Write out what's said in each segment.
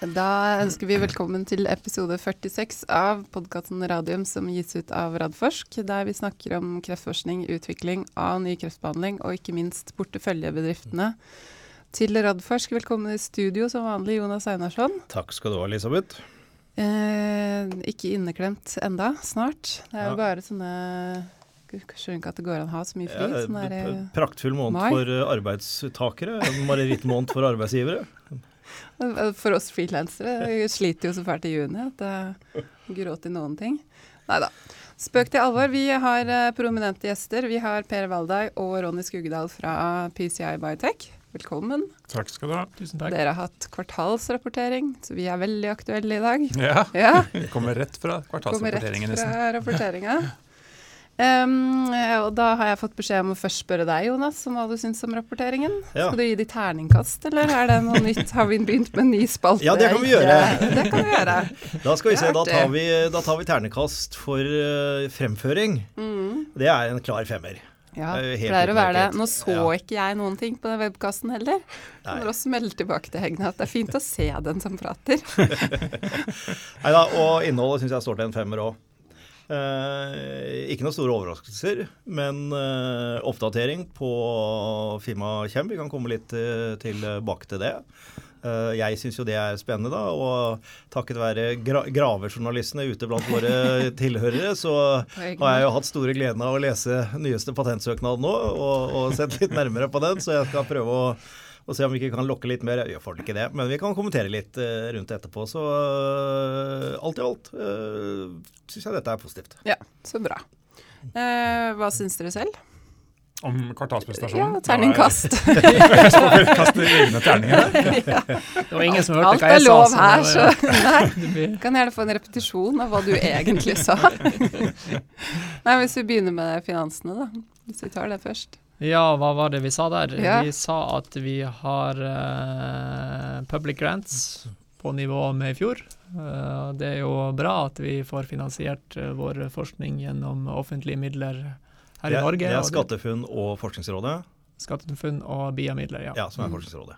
Da ønsker vi velkommen til episode 46 av podkasten Radium som gis ut av Radforsk, der vi snakker om kreftforskning, utvikling av ny kreftbehandling og ikke minst porteføljebedriftene til Radforsk. Velkommen i studio som vanlig, Jonas Einarsson. Takk skal du ha, Elisabeth. Eh, ikke inneklemt enda, snart. Det er jo Ja. bare sånne Skjønner ikke at det går an å ha så mye fri. Ja, sånn praktfull måned mai. for eh, arbeidstakere, en marerittmåned for arbeidsgivere. Eh, For oss frilansere vi sliter jo så fælt i juni at det gråter noen ting. Nei da. Spøk til alvor. Vi har eh, prominente gjester. Vi har Per Valdai og Ronny Skugedal fra PCI Biotech. Velkommen. Takk skal du ha. Tusen takk. Dere har hatt kvartalsrapportering, så vi er veldig aktuelle i dag. Ja, Ja, kommer rett fra kvartalsrapporteringen. Kommer rett fra rapporteringa. Um, og da har jeg fått beskjed om å først spørre deg, Jonas, om hva du syns om rapporteringen. Ja. Skal du gi de terningkast, eller er det noe nytt? Har vi begynt med en ny spalte? Ja, det kan vi gjøre. Det kan vi gjøre. Da skal vi se, da tar vi, da tar vi ternekast for uh, fremføring. Mm. Det er en klar femmer. Ja, Det er pleier å være det. Nå så Ja. ikke jeg noen ting på den webkasten heller. Nei. Må også melde tilbake til Hegne at det er fint å se den som prater. Neida, og innholdet syns jeg står til en femmer òg. Ikke noen store overraskelser, men eh, oppdatering på firma Kjem. Vi kan komme litt eh, tilbake til det. Eh, jeg syns jo det er spennende, da, og takket være gra gravejournalistene ute blant våre tilhørere, så har jeg jo hatt store gleden av å lese nyeste patentsøknad nå, og, og sett litt nærmere på den, så jeg skal prøve å og se om vi ikke kan lokke litt mer. Jeg får ikke det, men vi kan kommentere litt eh, rundt etterpå. Så eh, alt i alt uh, syns jeg dette er positivt. Ja, så bra. Eh, hva syns dere selv? Om Ja, terningkast. Kaste egne terninger. Det var ingen som hørte Alt hva jeg sa. Alt er lov her, så nei. Kan gjerne få en repetisjon av hva du egentlig sa. Nei, Hvis vi begynner med finansene, da. Hvis vi tar det først. Ja, hva var det vi sa der? Ja. Vi sa at vi har uh, public grants på nivå med i fjor. Uh, det er jo bra at vi får finansiert uh, vår forskning gjennom offentlige midler her Det i Norge. det er SkatteFUNN og Forskningsrådet SkatteFUNN og BIA-midler, ja. ja, som er Mm. Forskningsrådet.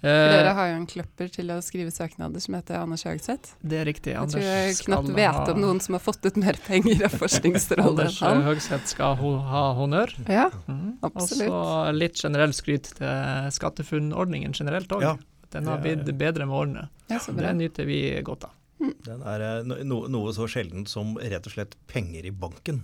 For dere Eh, har jo en kløpper til å skrive søknader som heter Anders Høgseth. det er riktig. Jeg tror jeg knapt vet ha- om noen som har fått ut mer penger av Forskningsrådet Anders enn han. Høgseth skal ha honnør. Ja, mm. Absolutt. Og så litt generell skryt til SkatteFUNN-ordningen generelt òg. Ja, Den har blitt bedre med årene. ja så Det nyter vi godt av. Den er eh, no, noe så sjeldent som rett og slett penger i banken.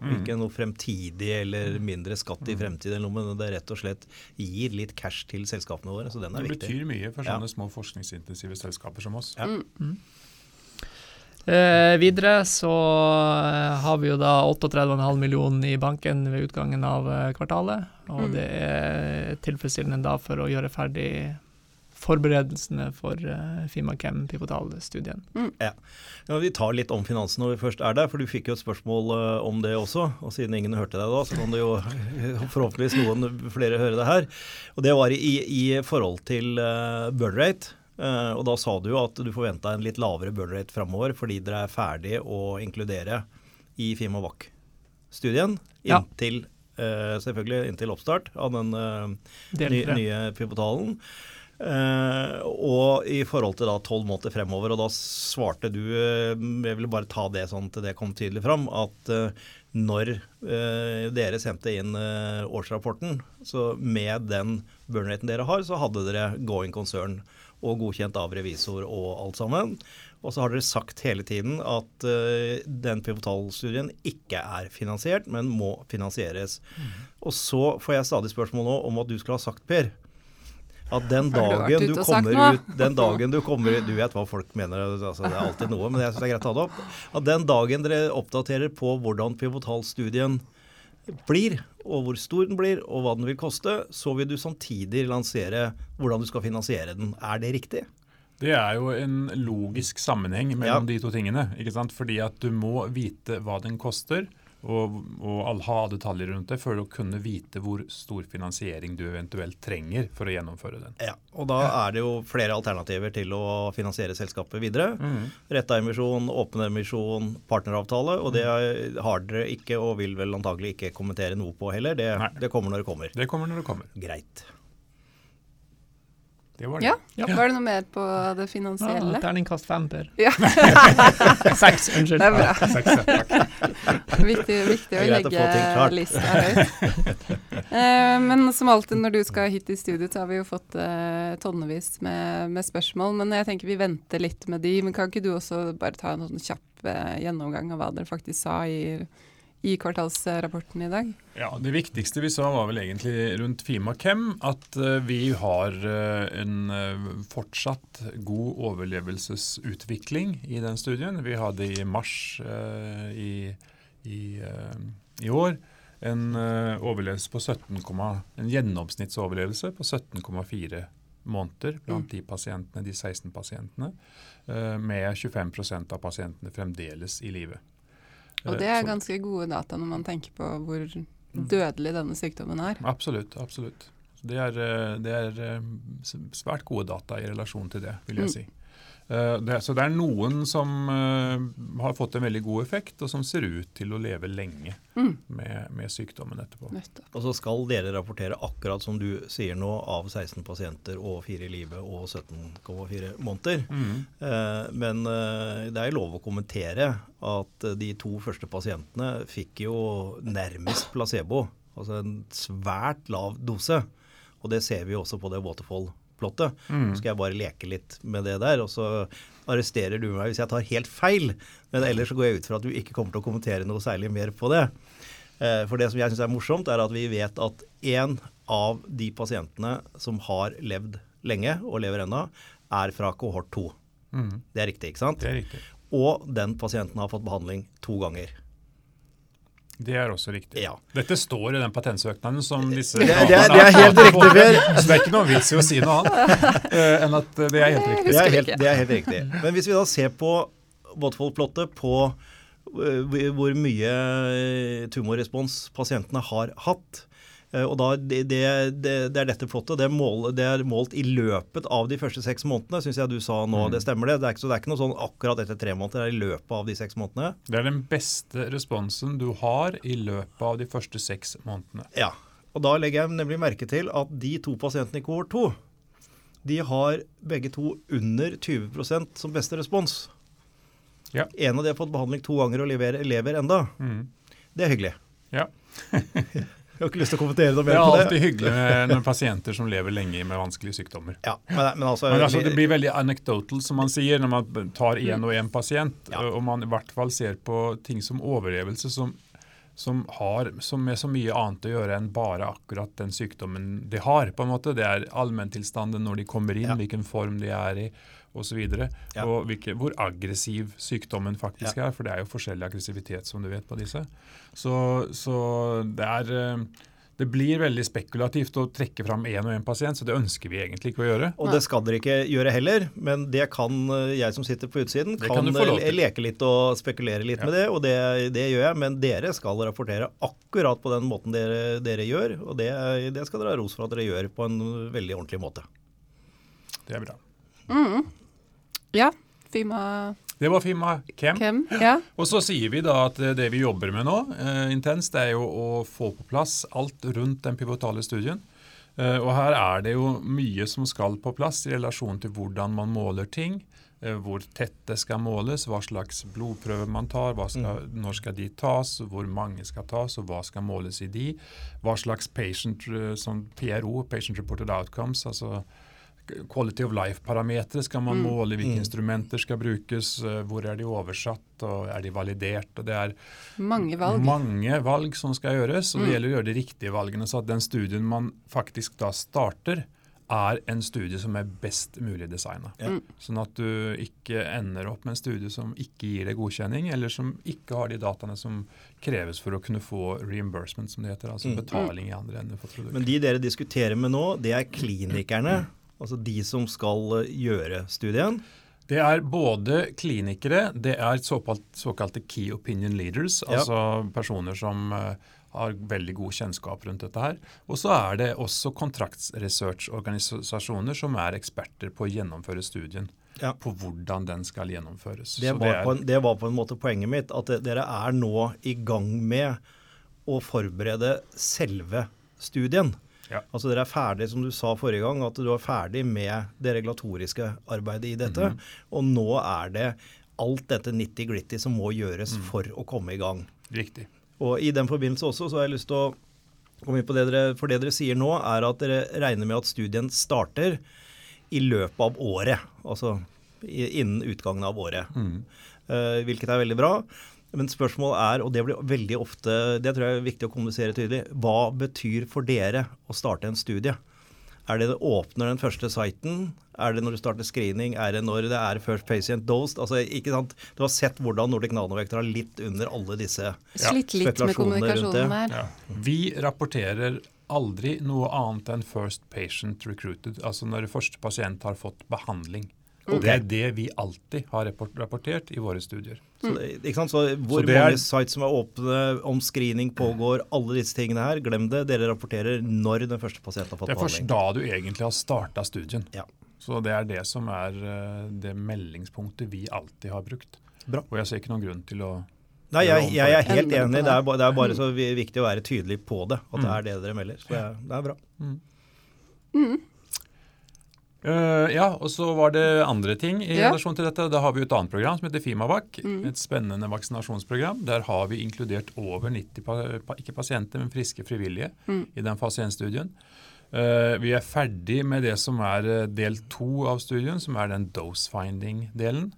Mm. Ikke noe fremtidig eller mindre skatt i fremtid, men det rett og slett gir litt cash til selskapene våre. Så den er Det viktig. betyr mye for Ja. sånne små forskningsintensive selskaper som oss. Ja. Mm. Eh, videre så eh, har vi jo da 38,5 millioner i banken ved utgangen av eh, kvartalet. Og Mm. det er tilfredsstillende da for å gjøre ferdig forberedelsene for uh, Fimakem Pivotal-studien. Ja, vi tar litt om finansen når vi først er der, for du fikk jo et spørsmål uh, om det også. Og siden ingen hørte deg da, så kan det jo forhåpentligvis noen flere høre det her. Og det var i, i forhold til uh, burn rate. Uh, og da sa du jo at du forventa en litt lavere burn rate framover fordi dere er ferdig å inkludere i Fimavac-studien Ja. inntil eh, selvfølgelig inntil oppstart av den uh, nye, nye pivotalen. Eh, og i forhold til da tolv måneder fremover, og da svarte du uh, Jeg vil bare ta det sånn til det kom tydelig fram, at uh, når dere sendte inn årsrapporten, så med den burn-raten dere har, så hadde dere going concern og godkjent av revisor og alt sammen. Og så har dere sagt hele tiden at den pivotalstudien ikke er finansiert, men må finansieres. Og så får jeg stadig spørsmål nå om at du skulle ha sagt, Per, at den dagen du kommer ut Den dagen du kommer ut Du vet hva folk mener, altså, det er alltid noe, men jeg syns det er greit å ta det opp. At den dagen dere oppdaterer på hvordan pivotalstudien blir, og hvor stor den blir, og hva den vil koste, så vil du samtidig lansere hvordan du skal finansiere den. Er det riktig? Det er jo en logisk sammenheng mellom de to tingene. ikke sant? Fordi at du må vite hva den koster, og, og all- ha detaljer rundt det, for å kunne vite hvor stor finansiering du eventuelt trenger for å gjennomføre den. Ja, og da er det jo flere alternativer til å finansiere selskapet videre. Retta emisjon, åpen emisjon, partneravtale. Og det har dere ikke, og vil vel antagelig ikke kommentere noe på heller. Det, det kommer når det kommer. Det kommer når det kommer. Greit. Det var det. Ja. Ja. Var det noe mer på det finansielle? Ja, terningkast fem, Per. Ja, Seks, unnskyld. det er bra. Seks, takk. Viktig, viktig å legge lista høyt. Eh, men som alltid når du skal hit i studio, så har vi jo fått eh, tonnevis med, med spørsmål. Men jeg tenker vi venter litt med de. Men kan ikke du også bare ta en sånn kjapp eh, gjennomgang av hva dere faktisk sa i, i kvartalsrapporten i dag? Ja, Det viktigste vi sa var vel egentlig rundt Fima Chem at eh, vi har eh, en eh, fortsatt god overlevelsesutvikling i den studien. Vi hadde i mars i, i, i år en overlevelse på 17, en gjennomsnittsoverlevelse på 17,4 måneder blant de pasientene, de 16 pasientene, med 25% av pasientene fremdeles i live. Og Eh, det er ganske gode data når man tenker på hvor dødelig denne sykdommen er. Absolutt. absolutt. Det er, eh, det er eh, svært gode data i relasjon til det, vil jeg Mm. si. Eh, Det, så det er noen som uh, har fått en veldig god effekt, og som ser ut til å leve lenge Mm. med, med sykdommen etterpå. Nettopp. Og så skal dere rapportere akkurat som du sier nå, av 16 pasienter og 4 i live og 17,4 måneder. Mm. Uh, Men uh, det er lov å kommentere at de to første pasientene fikk jo nærmest placebo. Altså en svært lav dose. Og det ser vi også på det waterfall-plottet. Mm. Så skal jeg bare leke litt med det der, og så arresterer du meg hvis jeg tar helt feil. Men ellers så går jeg ut fra at du ikke kommer til å kommentere noe særlig mer på det. Eh, For det som jeg syns er morsomt, er at vi vet at én av de pasientene som har levd lenge, og lever ennå, er fra kohort 2. Mm. Det er riktig, ikke sant? Det er riktig. Og den pasienten har fått behandling to ganger. Det er også riktig. Ja. Dette står i den patentsøknaden som disse Det, det, er- det er helt riktig, Per. Så det er ikke noen vits i å si noe annet uh, enn at det er helt riktig. Det er helt, det er helt riktig. Men hvis vi da ser på Waterfall-plottet på uh, hvor mye øh, tumorrespons pasientene har hatt, og da det, det, det, er dette flottet. Det er, mål, det er målt i løpet av de første seks månedene, syns jeg du sa nå. Det stemmer det? det er ikke, så det er ikke noe sånn akkurat etter tre måneder, det er i løpet av de seks månedene? Det er den beste responsen du har i løpet av de første seks månedene. Ja. Og da legger jeg nemlig merke til at de to pasientene i kohort 2, de har begge to under 20% som beste respons. Ja. En av de har fått behandling to ganger og lever, lever enda. Mm. Det er hyggelig. Ja. Jeg har ikke lyst til å kommentere noe mer er på det. Det er alltid hyggelig med, med pasienter som lever lenge med vanskelige sykdommer. Ja, men, men altså, Men altså, Det blir veldig anecdotal, som man sier, når man tar én og én pasient. Ja. Og man i hvert fall ser på ting som overlevelse, som, som har som med så mye annet å gjøre enn bare akkurat den sykdommen de har. på en måte. Det er allmenntilstanden når de kommer inn, Ja. hvilken form de er i osv. Og, Ja. og hvilke, hvor aggressiv sykdommen faktisk er. For det er jo forskjellig aggressivitet som du vet på disse. Så, så det er eh, det blir veldig spekulativt å trekke fram én og én pasient, så det ønsker vi egentlig ikke å gjøre. Og det skal dere ikke gjøre heller, men det kan eh, jeg som sitter på utsiden, Det kan, kan eh, leke litt og spekulere litt Ja. med det, og det, det gjør jeg. Men dere skal rapportere akkurat på den måten dere, dere gjør, og det, det skal dere ha ros for at dere gjør på en veldig ordentlig måte. Det er bra. Ja, Fima Det var Fima Kem. Kem. Ja. Og så sier vi da at eh, det vi jobber med nå, eh, intenst, det er jo å få på plass alt rundt den pivotale studien. Eh, og her er det jo mye som skal på plass i relasjon til hvordan man måler ting. eh, hvor tett det skal måles, hva slags blodprøver man tar, hva skal, når skal de tas, hvor mange skal tas, og hva skal måles i de. Hva slags patient, eh, som PRO, Patient Reported Outcomes, altså quality of life-parametere skal man måle, hvilke instrumenter skal brukes, eh, hvor er de oversatt, og er de validert. og Det er Mange valg. mange valg som skal gjøres, og det gjelder å gjøre de riktige valgene, så at den studien man faktisk da starter, er en studie som er best mulig designa. Ja. Sånn at du ikke ender opp med en studie som ikke gir deg godkjenning, eller som ikke har de dataene som kreves for å kunne få reimbursement, som det heter. Altså betaling i andre enden for produktet. Men de dere diskuterer med nå, det er klinikerne, altså de som skal eh, gjøre studien. Det er både klinikere, det er såkalt, såkalte key opinion leaders, Ja. altså personer som eh, har veldig god kjennskap rundt dette her. Og så er det også kontraktsresearchorganisasjoner som er eksperter på å gjennomføre studien. Ja. På hvordan den skal gjennomføres. Det var, er- på en, det var på en måte poenget mitt, at dere er nå i gang med å forberede selve studien. Ja. Altså Dere er ferdig, som du sa forrige gang, at du er ferdig med det regulatoriske arbeidet i dette. Mhm. Og nå er det alt dette nitty-gritty som må gjøres Mm. for å komme i gang. Riktig. Og i den forbindelse også så har jeg lyst til å komme inn på det dere For det dere sier nå, er at dere regner med at studien starter i løpet av året. Altså innen utgangen av året. Mm. Uh, hvilket er veldig bra. Men spørsmålet er, og det blir veldig ofte Det tror jeg er viktig å kommunisere tydelig. Hva betyr for dere å starte en studie? Er det det åpner den første siten? Er det når du starter screening? Er det når det er first patient dosed? Altså, ikke sant? Du har sett hvordan Nordic Nanovektor har litt under alle disse Slitt litt med Spekulasjonene rundt der. Ja. Vi rapporterer aldri noe annet enn first patient recruited, altså når første pasient har fått behandling. Ok. Det er det vi alltid har rapportert i våre studier. Så, ikke sant? så hvor Så er- mange sites som er åpne, om screening pågår, alle disse tingene her, glem det. Dere rapporterer når den første pasienten har fått behandling. Det er først behandling. da du egentlig har starta studien. Ja. Så det er det som er eh, det meldingspunktet vi alltid har brukt. Bra. Og jeg ser ikke noen grunn til å Nei, jeg, jeg er helt enig. det. Er, bare, det er bare så viktig å være tydelig på det. At det er det dere melder. Så det er, det er bra. Eh, ja, og så var det andre ting i Ja. relasjon til dette. Da har vi et annet program som heter Fimavac. Mm. Et spennende vaksinasjonsprogram. Der har vi inkludert over 90 pa pa ikke pasienter, men friske frivillige Mm. i den fase 1-studien. Uh, vi er ferdig med det som er eh, del to av studien, som er den dose finding-delen.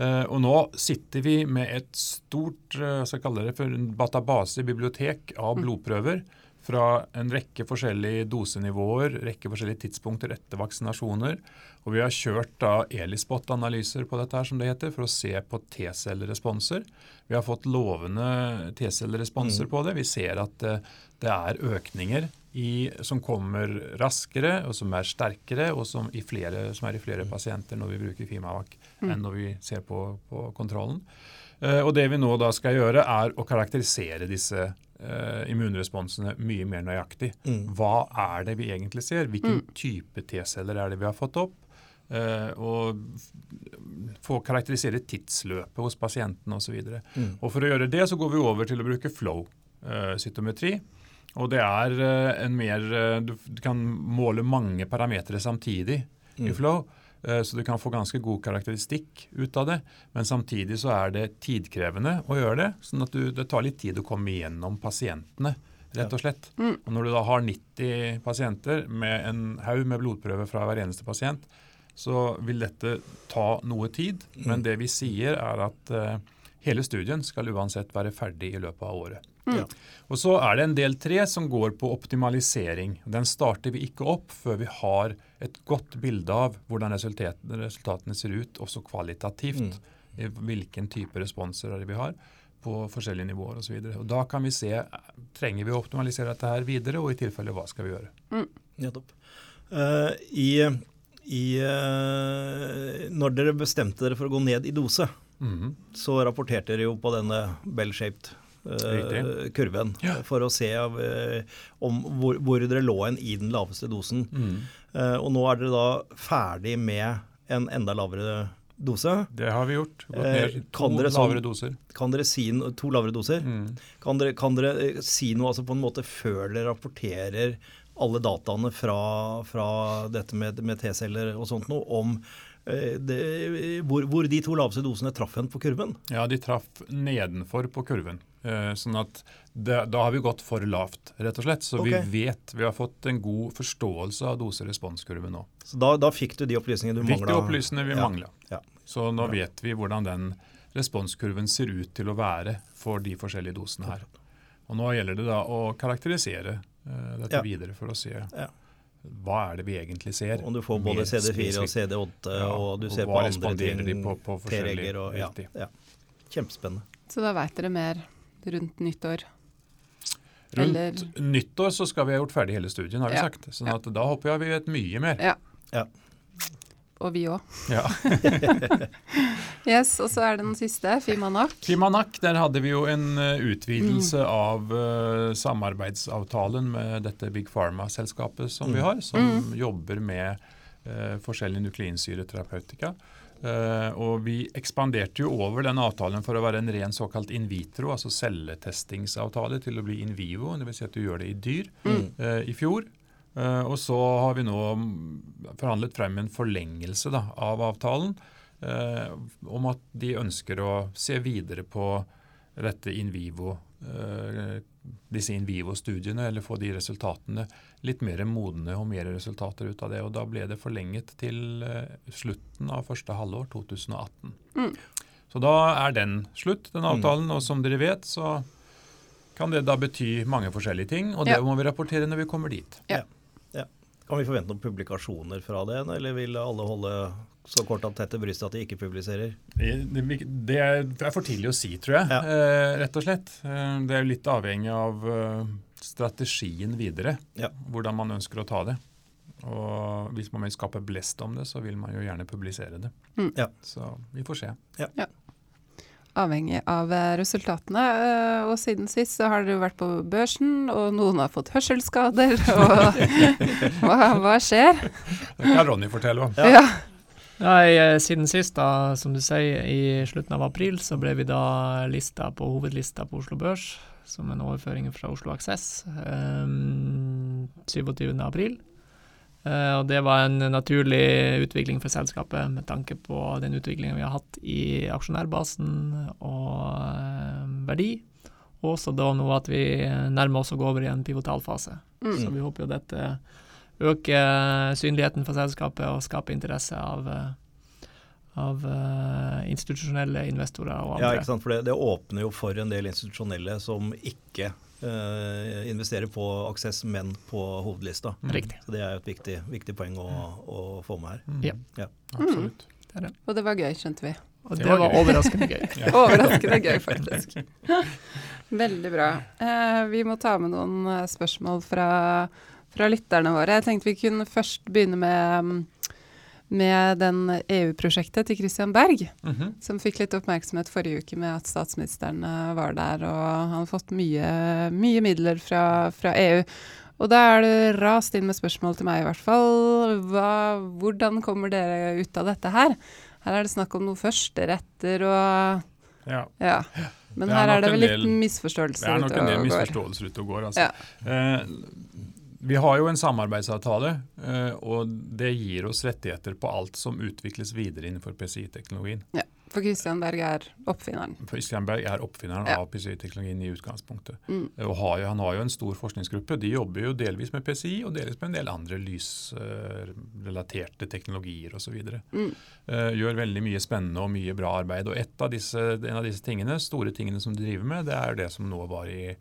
Uh, og nå sitter vi med et stort uh, skal kalle det for en database, bibliotek av blodprøver fra en rekke forskjellige dosenivåer, rekke forskjellige tidspunkter etter vaksinasjoner. Og vi har kjørt da ELISPOT-analyser på dette her, som det heter, for å se på T-celleresponser. Vi har fått lovende T-celleresponser på det. Vi ser at eh, det er økninger i, som kommer raskere, og som er sterkere, og som, i flere, som er i flere pasienter når vi bruker Fimavac, enn når vi ser på, på kontrollen. Eh, og det vi nå da skal gjøre, er å karakterisere disse eh, immunresponsene mye mer nøyaktig. Mm. Hva er det vi egentlig ser? Hvilken type T-celler er det vi har fått opp? Eh, og få karakterisere tidsløpet hos pasienten osv. Og, Mm. og for å gjøre det så går vi over til å bruke flow-cytometri. og det er eh, en mer eh, du, du kan måle mange parametere samtidig i Mm. flow. Eh, Så du kan få ganske god karakteristikk ut av det. Men samtidig så er det tidkrevende å gjøre det. sånn at du, det tar litt tid å komme igjennom pasientene, rett og slett. Mm. Og når du da har 90 pasienter med en haug med blodprøver fra hver eneste pasient, så vil dette ta noe tid. Men det vi sier er at eh, hele studien skal uansett være ferdig i løpet av året. Ja. Og så er det en del tre som går på optimalisering. Den starter vi ikke opp før vi har et godt bilde av hvordan resultat, resultatene ser ut, også kvalitativt. Mm. Hvilken type responser er det vi har på forskjellige nivåer osv. Da kan vi se trenger vi å optimalisere dette her videre, og i tilfelle hva skal vi gjøre. Nettopp. Uh, I, i uh, Når dere bestemte dere for å gå ned i dose, mm. så rapporterte dere jo på denne bell-shaped Riktig. kurven Ja. for å se av, eh, om hvor, hvor dere lå hen i den laveste dosen. Mm. Eh, og nå er dere da ferdig med en enda lavere dose. Det har vi gjort. Gått Eh, ned to kan dere sånn- lavere doser. Kan dere si to lavere doser? Mm. Kan dere, kan dere eh, si noe altså på en måte før dere rapporterer alle dataene fra, fra dette med, med T-celler og sånt noe, om eh, det, hvor, hvor de to laveste dosene traff hen på kurven? Ja, de traff nedenfor på kurven. Eh, sånn at det, da har vi gått for lavt, rett og slett. Så okay. vi vet, vi har fått en god forståelse av dose-responskurven nå. Så da, da fikk du de opplysningene du mangla? Fikk de opplysningene vi Ja, mangla. ja. Så nå vet vi hvordan den responskurven ser ut til å være for de forskjellige dosene her. Og nå gjelder det da å karakterisere uh, dette Ja. videre for å se Ja. hva er det vi egentlig ser. Om du får både CD4 og. CD8, Ja, og du og ser på hva andre responderer ting, de på- på forskjellige og ja, ja. Kjempespennende. Så da veit dere mer rundt nyttår. Rundt Eller- nyttår så skal vi ha gjort ferdig hele studien, har vi Ja. sagt. Sånn at da håper jeg vi vet mye mer. Ja. Ja. Og vi òg. Ja. Yes, og så er det den siste, Fimanak. Fimanak, der hadde vi jo en eh, utvidelse Mm. av uh, samarbeidsavtalen med dette Big Pharma-selskapet som vi Mm. har, som jobber med uh, forskjellige nukleinsyreterapeutika. Eh, og vi ekspanderte jo over den avtalen for å være en ren såkalt in vitro, altså celletestingsavtale, til å bli in vivo, dvs. Si at du gjør det i dyr, Mm. uh, i fjor. Uh, og så har vi nå forhandlet frem en forlengelse da, av avtalen om at de ønsker å se videre på dette in vivo, disse in vivo-studiene, eller få de resultatene litt mer modne og mer resultater ut av det. Og Da ble det forlenget til eh, slutten av første halvår 2018. Mm. Så da er den slutt, den avtalen. Og som dere vet, så kan det da bety mange forskjellige ting. Og det Ja. må vi rapportere når vi kommer dit. Kan vi forvente noen publikasjoner fra det, eller vil alle holde så kort og tett til brystet at de ikke publiserer? Det, er for tidlig å si, tror jeg. Ja. Eh, rett og slett. Eh, det er jo litt avhengig av strategien videre. Ja. Hvordan man ønsker å ta det. Og hvis man vil skape blest om det, så vil man jo gjerne publisere det. Mm. Ja. Så vi får se. Avhengig av eh, resultatene. eh, Og siden sist så har dere vært på børsen, og noen har fått hørselsskader. Og hva, hva skjer? Det kan Ronny fortelle om. Ja. Ja. Nei, eh, siden sist, da, som du sier, i slutten av april, så ble vi da lista på hovedlista på Oslo Børs, som en overføring fra Oslo Aksess, um, 27. april. Eh, og det var en naturlig utvikling for selskapet med tanke på den utviklingen vi har hatt i aksjonærbasen og uh, verdi. Og også da nå at vi nærmer oss å gå over i en pivotalfase. Mm. Så vi håper jo dette øker synligheten for selskapet og skaper interesse av, eh, av uh, institusjonelle investorer og andre. Ja, ikke sant? For det, det åpner jo for en del institusjonelle som ikke uh, investerer på Aksess, men på hovedlista. Mm. Riktig. Så det er jo et viktig, viktig poeng å, å få med her. Mm. Ja. Absolutt. Det er det. Og det var gøy, skjønte vi. Og Det det, var var gøy. overraskende gøy. Overraskende gøy, faktisk. Veldig bra. Uh, vi må ta med noen spørsmål fra, fra lytterne våre. Jeg tenkte vi kunne først begynne med, mm, med den EU-prosjektet til Christian Berg, Mhm. som fikk litt oppmerksomhet forrige uke med at statsministeren eh, var der, og han har fått mye, mye midler fra, fra EU. Og da er det rast inn med spørsmål til meg, i hvert fall. Hva, hvordan kommer dere ut av dette her? Her er det snakk om noen førsteretter og Ja. ja. Men er her er det vel litt misforståelser Det er nok en del ute og går. misforståelser ute og går. Altså. Ja. Eh, vi har jo en samarbeidsavtale, eh, og det gir oss rettigheter på alt som utvikles videre innenfor PCI-teknologien. Ja, For Christian Berg er oppfinneren. For Berg er oppfinneren Ja. av PCI-teknologien i utgangspunktet. Mm. Har jo, han har jo en stor forskningsgruppe. De jobber jo delvis med PCI og delvis med en del andre lysrelaterte teknologier osv. Mm. Uh, gjør veldig mye spennende og mye bra arbeid. Og av disse, en av disse tingene, store tingene som de driver med, det er det som nå var i,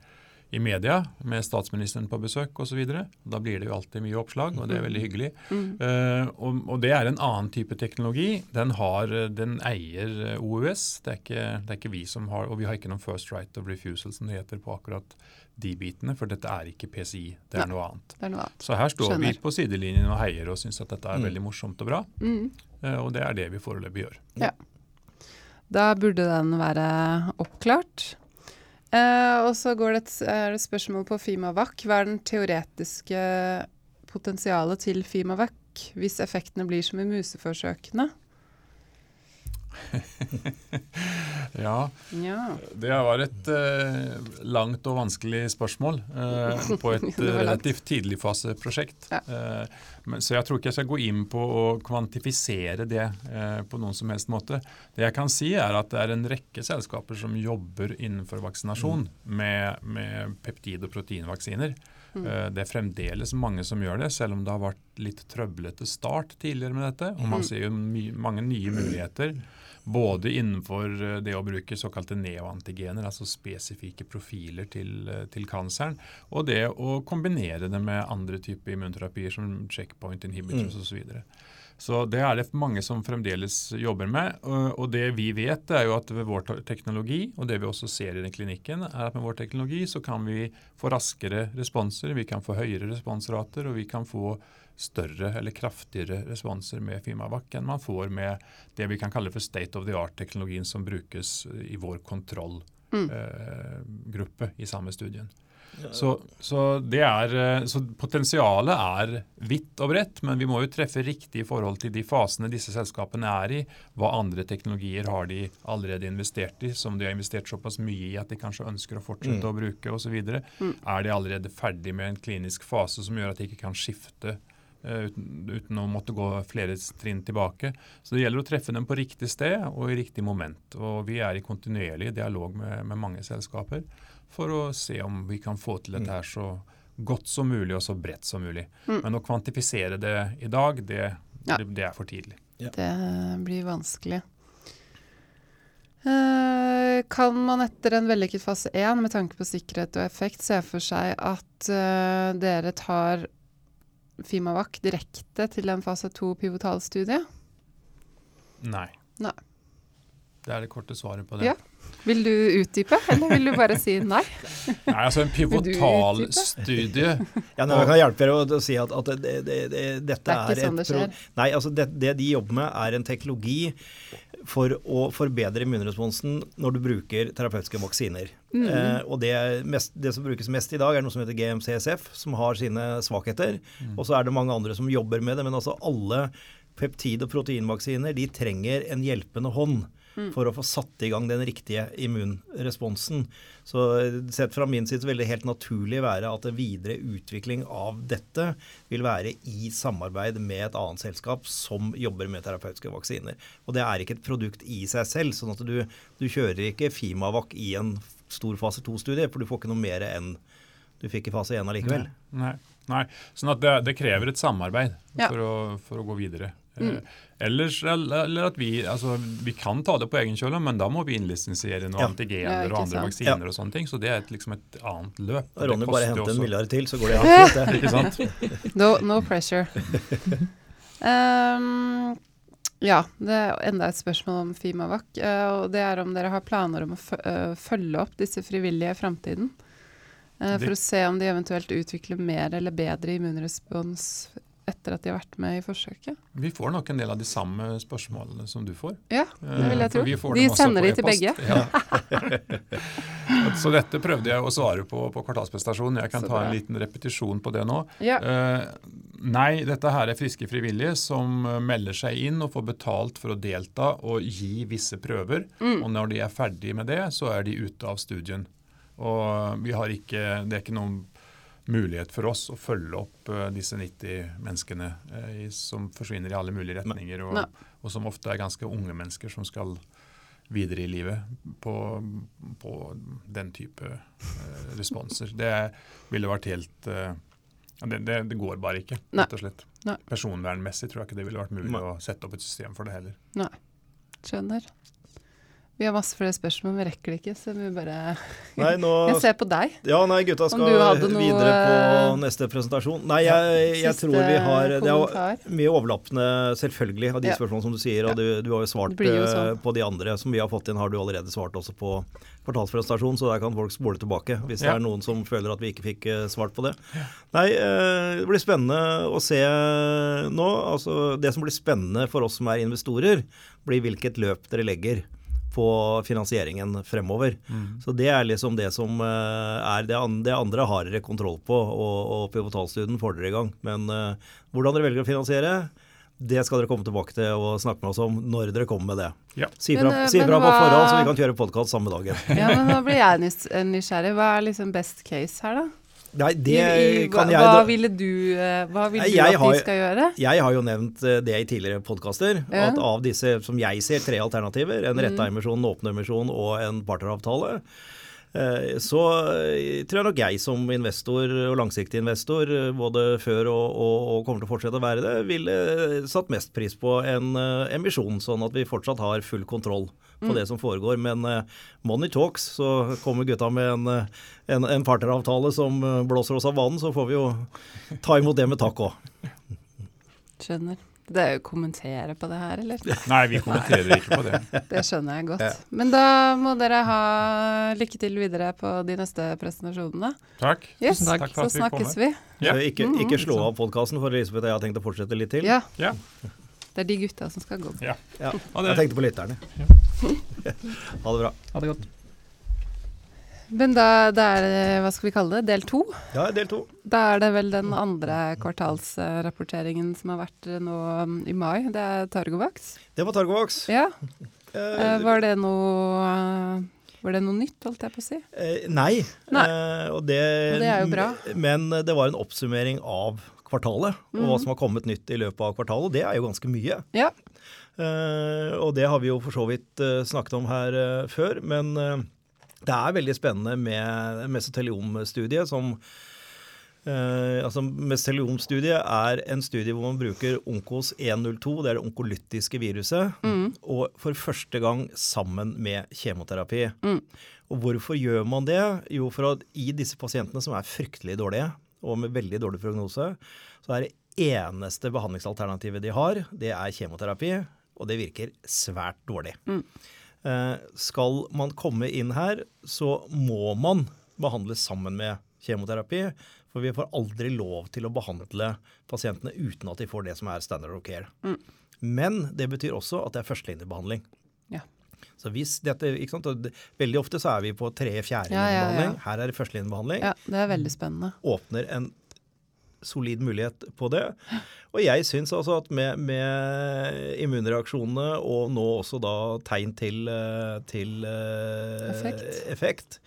i media, med statsministeren på besøk osv. Da blir det jo alltid mye oppslag, og det er veldig hyggelig. Mm. Uh, og, og det er en annen type teknologi. Den, har, den eier eh, OUS. Det er, ikke, det er ikke vi som har Og vi har ikke noen first right of refusal, som det heter, på akkurat de bitene. For dette er ikke PCI, det er Nei. noe annet. Det er noe annet. Så her står Skjønner. vi på sidelinjen og heier og syns at dette er Mm. veldig morsomt og bra. Mm. Uh, og det er det vi foreløpig gjør. Ja. Da burde den være oppklart. Eh, og så går det et, er det spørsmål på Fimavac. Hva er den teoretiske potensialet til Fimavac hvis effektene blir som i museforsøkene? Ja, Ja. Det var et uh, langt og vanskelig spørsmål uh, på et relativt tidligfaseprosjekt. Ja. Eh, men- så jeg tror ikke jeg skal gå inn på å kvantifisere det på noen som helst måte. Det jeg kan si er at det er en rekke selskaper som jobber innenfor vaksinasjon med, med peptid- og proteinvaksiner. Mm. Eh, Det er fremdeles mange som gjør det, selv om det har vært litt trøblete start tidligere med dette. Og man Mm. ser jo mange nye muligheter. Både innenfor eh, det å bruke såkalte neoantigener, altså spesifikke profiler til, eh, til kanseren, og det å kombinere det med andre typer immunterapier som checkpoint inhibitors Mm. osv. Så, det er det mange som fremdeles jobber med. Og, det vi vet, er jo at ved vår teknologi, og det vi også ser i den klinikken, er at med vår teknologi så kan vi få raskere responser, vi kan få høyere responsrater, og vi kan få større eller kraftigere responser med Fimavac enn man får med det vi kan kalle for state of the art-teknologien som brukes i vår kontrollgruppe Mm. i samme studien. Så, så, det er, eh, så potensialet er vidt og bredt, men vi må jo treffe riktig i forhold til de fasene disse selskapene er i. Hva andre teknologier har de allerede investert i, som de har investert såpass mye i at de kanskje ønsker å fortsette mm. å bruke osv. Mm. Er de allerede ferdig med en klinisk fase som gjør at de ikke kan skifte uten, uten, å måtte gå flere trinn tilbake. Så det gjelder å treffe dem på riktig sted og i riktig moment. Og vi er i kontinuerlig dialog med, med mange selskaper for å se om vi kan få til dette her så godt som mulig og så bredt som mulig. Mm. Men å kvantifisere det i dag, det, ja. det, det er for tidlig. Ja. Det blir vanskelig. Uh, kan man etter en vellykket fase 1 med tanke på sikkerhet og effekt se for seg at uh, dere tar Fimavac direkte til en fase 2 pivotalstudie? Nei. Nei. Det er det korte svaret på det. Ja. Vil du utdype, eller vil du bare si nei? Nei, altså En pivotalstudie Ja, nå kan jeg hjelpe dere å, si at, at det, det, det, dette er, er sånn det skjer. Nei, altså det, det de jobber med, er en teknologi for å forbedre immunresponsen når du bruker terapeutiske vaksiner. Mm. Eh, og det, mest, det, som brukes mest i dag, er noe som heter GMCSF, som har sine svakheter. Mm. Og så er det mange andre som jobber med det. Men altså alle peptid- og proteinvaksiner de trenger en hjelpende hånd mm. for å få satt i gang den riktige immunresponsen. Så sett fra min side så vil det helt naturlig være at en videre utvikling av dette vil være i samarbeid med et annet selskap som jobber med terapeutiske vaksiner. Og det er ikke et produkt i seg selv. sånn at du, du kjører ikke Fimavac i en stor fase 2-studie, for du får ikke noe mer enn du fikk i fase 1 allikevel. Nei, nei. Sånn at det, det krever et samarbeid ja. for, å, for, å, gå videre. Mm. Eh, ellers, eller at vi, altså, vi kan ta det på egen kjøl, men da må vi innlisensiere noen ja. antigener og andre vaksiner ja. og sånne ting. Så det er et, liksom et annet løp. Og Ronny bare henter en milliard til, så går det an. ikke sant? no, no pressure. um, ja, det er enda et spørsmål om Fimavac. Uh, og det er om dere har planer om å uh, følge opp disse frivillige i framtiden? Uh, for å se om de eventuelt utvikler mer eller bedre immunrespons etter at de har vært med i forsøket? Vi får nok en del av de samme spørsmålene som du får. Ja, det vil jeg eh, tro. De sender de til begge. Ja. Så dette prøvde jeg å svare på på kvartalsprestasjonen. Jeg kan ta en liten repetisjon på det nå. Ja. Uh, nei, dette her er friske frivillige som eh, melder seg inn og får betalt for å delta og gi visse prøver. Mm. Og når de er ferdig med det, så er de ute av studien. Og vi har ikke, det er ikke noen mulighet for oss å følge opp uh, disse 90 menneskene uh, som forsvinner i alle mulige retninger, og, og, som ofte er ganske unge mennesker som skal videre i livet på, på den type uh, responser. Det ville vært helt det, det, det, går bare ikke, rett og slett. Nei. Personvernmessig tror jeg ikke det ville vært mulig Nei. å sette opp et system for det heller. Nei, skjønner. Vi har masse flere spørsmål, men vi rekker det ikke, så vi bare nei, nå, Jeg ser på deg. Ja, nei, gutta skal noe, videre på eh, neste presentasjon. Nei, jeg, jeg tror vi har Det er mye overlappende, selvfølgelig, av de ja. spørsmålene som du sier. Og du, du har jo svart jo eh, sånn. på de andre som vi har fått inn, har du allerede svart også på kvartalspresentasjonen, så der kan folk spole tilbake hvis ja. det er noen som føler at vi ikke fikk eh, svart på det. Nei, det blir spennende å se nå. Altså, det som blir spennende for oss som er investorer, blir hvilket løp dere legger på finansieringen fremover. Mm. Så det er liksom det som uh, er det, andre, det andre har dere kontroll på, og, og pivotalstudien får dere i gang. Men uh, hvordan dere velger å finansiere, det skal dere komme tilbake til og snakke med oss om når dere kommer med det. Ja. Si fra, men, eh, si fra på forhånd, så vi kan kjøre podkast samme dagen. Ja, men Nå blir jeg nysgjerrig. Hva er liksom best case her, da? Nei, det I, i, kan jeg Hva ville du, eh, hva vil du at har, de skal gjøre? Jeg har jo nevnt eh, det i tidligere podkaster. Ja. At av disse, som jeg ser, tre alternativer, en mm. retta emisjon, en åpen emisjon og en partneravtale, eh, så tror jeg nok jeg som investor og langsiktig investor, både før og, og, og, kommer til å fortsette å være det, ville satt mest pris på en emisjon, sånn at vi fortsatt har full kontroll på mm. det som foregår. Men uh, money talks, så kommer gutta med en, eh, en, en partneravtale som eh, blåser oss av banen, så får vi jo ta imot det med takk òg. Skjønner. Det er jo kommentere på det her, eller? Nei, vi kommenterer ikke på det. Det skjønner jeg godt. Ja. Men da må dere ha lykke til videre på de neste presentasjonene. Takk. Yes, takk. Så snakkes vi. Ja. Ikke, ikke, slå av podkasten, for Elisabeth og jeg har tenkt å fortsette litt til. Ja. ja. Det er de gutta som skal gå. Ja. ja. Jeg tenkte på lytterne. ha det bra. Ha det godt. Men da, da er det, hva skal vi kalle det, del to? Ja, del to. Da er det vel den andre kvartalsrapporteringen som har vært nå um, i mai. Det er Targovax. Det var Targovax. Ja. Eh, Eh, var det noe Var det noe nytt, holdt jeg på å si? Eh, nei. Nei. Eh, og, det, Og det er jo bra. Men det var en oppsummering av kvartalet, og hva Mhm. som har kommet nytt i løpet av kvartalet. Det er jo ganske mye. Ja. Eh, og det har vi jo for så vidt eh, snakket om her eh, før. Men det er veldig spennende med mesoteliomstudiet som Uh, altså Mesoteliomstudiet er en studie hvor man bruker Onkos 102, det er det onkolytiske viruset, Mm. og for første gang sammen med kjemoterapi. Mm. Og hvorfor gjør man det? Jo, for at i disse pasientene som er fryktelig dårlige, og med veldig dårlig prognose, så er det eneste behandlingsalternativet de har, det er kjemoterapi, og det virker svært dårlig. Mm. Eh, skal man komme inn her, så må man behandles sammen med kjemoterapi, for vi får aldri lov til å behandle pasientene uten at de får det som er standard of care. Mm. Men det betyr også at det er førstelinjebehandling. Ja. Så hvis dette, ikke sant, og Veldig ofte så er vi på tredje-fjerde Ja, ja. Her er det førstelinjebehandling. ja, det er veldig spennende. Åpner en solid mulighet på det. Og jeg syns altså at med, med immunreaksjonene og nå også da tegn til, eh, til eh, Effekt. effekt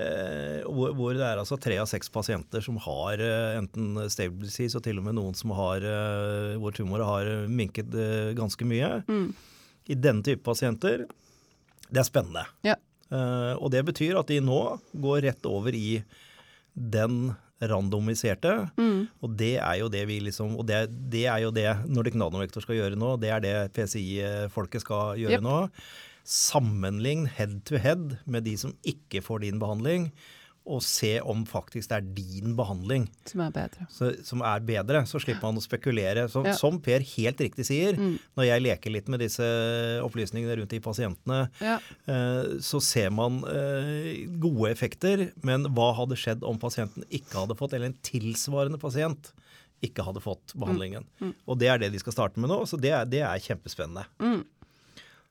eh, hvor, hvor det er altså tre av seks pasienter som har eh, enten stable disease og til og med noen som har hvor tumoret har minket ganske mye. Mm. I denne type pasienter, det er spennende. Ja. Uh, og det betyr at de nå går rett over i den randomiserte. Mm. Og det er jo det vi liksom Og det, det er jo det Nordic Nanovektor skal gjøre nå. Det er det PCI-folket skal gjøre yep. nå. Sammenlign head to head med de som ikke får din behandling, og se om faktisk det er din behandling Som er bedre. så, som er bedre. Så slipper man å spekulere. Så, Ja. Som Per helt riktig sier, Mm. når jeg leker litt med disse opplysningene rundt de pasientene, Ja. eh, så ser man eh, gode effekter, men hva hadde skjedd om pasienten ikke hadde fått, eller en tilsvarende pasient ikke hadde fått behandlingen. Mm. Og det er det de skal starte med nå, så det er, det er kjempespennende.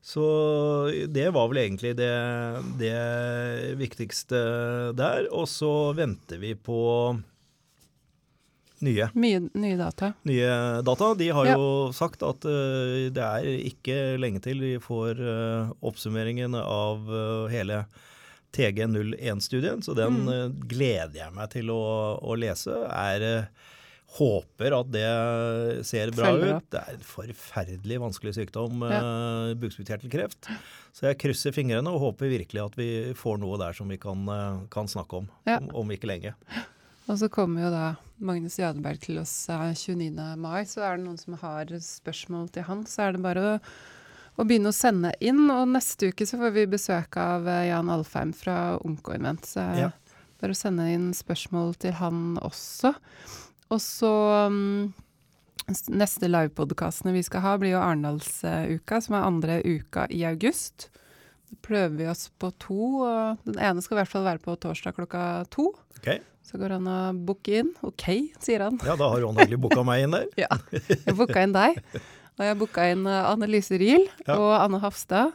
Så det var vel egentlig det, det viktigste der. Og så venter vi på nye Mye nye data. nye data. De har Ja. jo sagt at uh, det er ikke lenge til vi får uh, oppsummeringen av uh, hele TG01-studien, så den Mm. gleder jeg meg til å, å lese. Er, håper at det ser bra ut. Det er en forferdelig vanskelig sykdom, Ja. uh, bukspyttkjertelkreft. Så jeg krysser fingrene og håper virkelig at vi får noe der som vi kan, eh, kan snakke om, Ja. om om ikke lenge. Og så kommer jo da Magnus Jadeberg til oss eh, 29. mai, så er det noen som har spørsmål til han, så er det bare å, og begynne å sende inn. Og neste uke så får vi besøk av eh, Jan Alfheim fra Onkoinvent, så Ja. bare å sende inn spørsmål til han også. Og så um, neste livepodkastene vi skal ha, blir jo Arendalsuka, som er andre uka i august. Da prøver vi oss på to, og den ene skal i hvert fall være på torsdag klokka to. Okay. Så går han og booker inn. OK, sier han. Ja, da har Ron Hagli booka meg inn der. Ja, jeg booka inn deg. Og jeg booka inn Anne Lise Ryel Ja. og Anne Hafstad.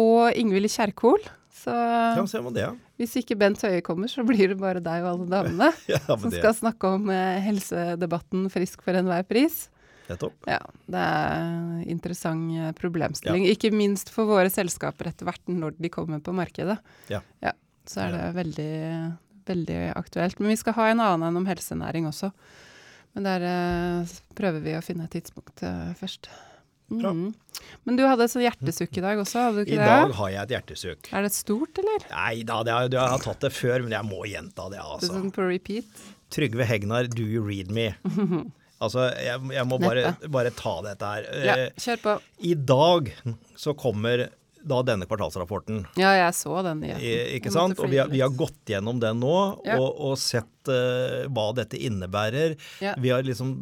Og Ingvild Kjerkol. Så Ja, ser man det, ja. Hvis ikke Bent Høie kommer, så blir det bare deg og alle damene ja som det skal snakke om eh, helsedebatten Frisk for enhver pris. Nettopp. Ja, det er interessant problemstilling. problemstilling. Ikke minst for våre selskaper etter hvert når de kommer på markedet. Ja. så er det veldig, veldig aktuelt. Men vi skal ha en annen enn om helsenæring også. Men der eh, prøver vi å finne et tidspunkt eh, først. Bra. Mm. Men du hadde et sånt hjertesukk i dag også, hadde du ikke I ikke dag har jeg et hjertesukk. Er det stort, eller? Nei da, det har, jeg har tatt det før, men jeg må gjenta det, Det altså. sånn på repeat? Trygve Hegnar, do you read me? Altså, jeg, jeg må bare, bare ta dette her. Ja, Eh, kjør på. I dag så kommer da denne kvartalsrapporten. Ja, jeg så den Ja. Ikke Jeg sant? Og vi har, vi har gått gjennom den nå Ja. og, og sett uh, hva dette innebærer. Ja. Vi har liksom,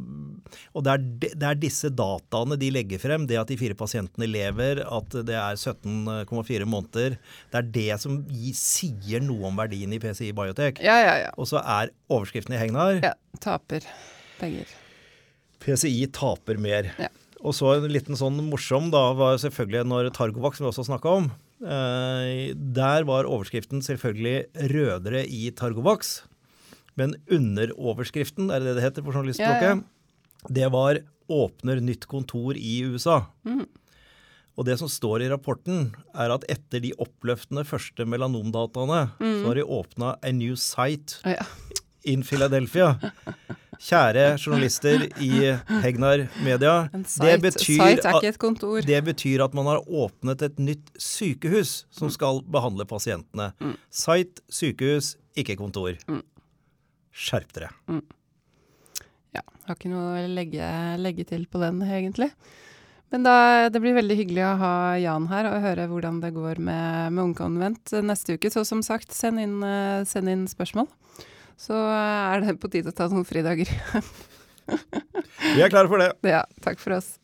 og det er, de- det er disse dataene de legger frem, det at de fire pasientene lever, at det er 17,4 måneder, det er det som gi, sier noe om verdien i PCI Biotech. Ja, ja, ja. Og så er overskriften i Hegnar ja. Taper penger. PCI taper mer. Ja. Og så en liten sånn morsom da var selvfølgelig når Targovax, som vi også snakka om, Eh, der var overskriften selvfølgelig 'Rødere i Targovax'. Men underoverskriften, er det det det heter på journalistspråket, Ja, ja. det var 'Åpner nytt kontor i USA'. Mm. Og det som står i rapporten, er at etter de oppløftende første melanomdataene, så har de åpna a new site oh, ja. in Philadelphia. Kjære journalister i Hegnar Media. Site, Det betyr, at, det betyr at man har åpnet et nytt sykehus Mm. som skal behandle pasientene. Site, sykehus, ikke kontor. Mm. Skjerp dere. Ja, har ikke noe å legge, legge til på den, egentlig. Men da, det blir veldig hyggelig å ha Jan her og høre hvordan det går med, med Ungkonvent neste uke. Så som sagt, send inn, eh, send inn spørsmål. Så eh, er det på tide å ta noen fridager. Vi er klare for det. ja, takk for oss.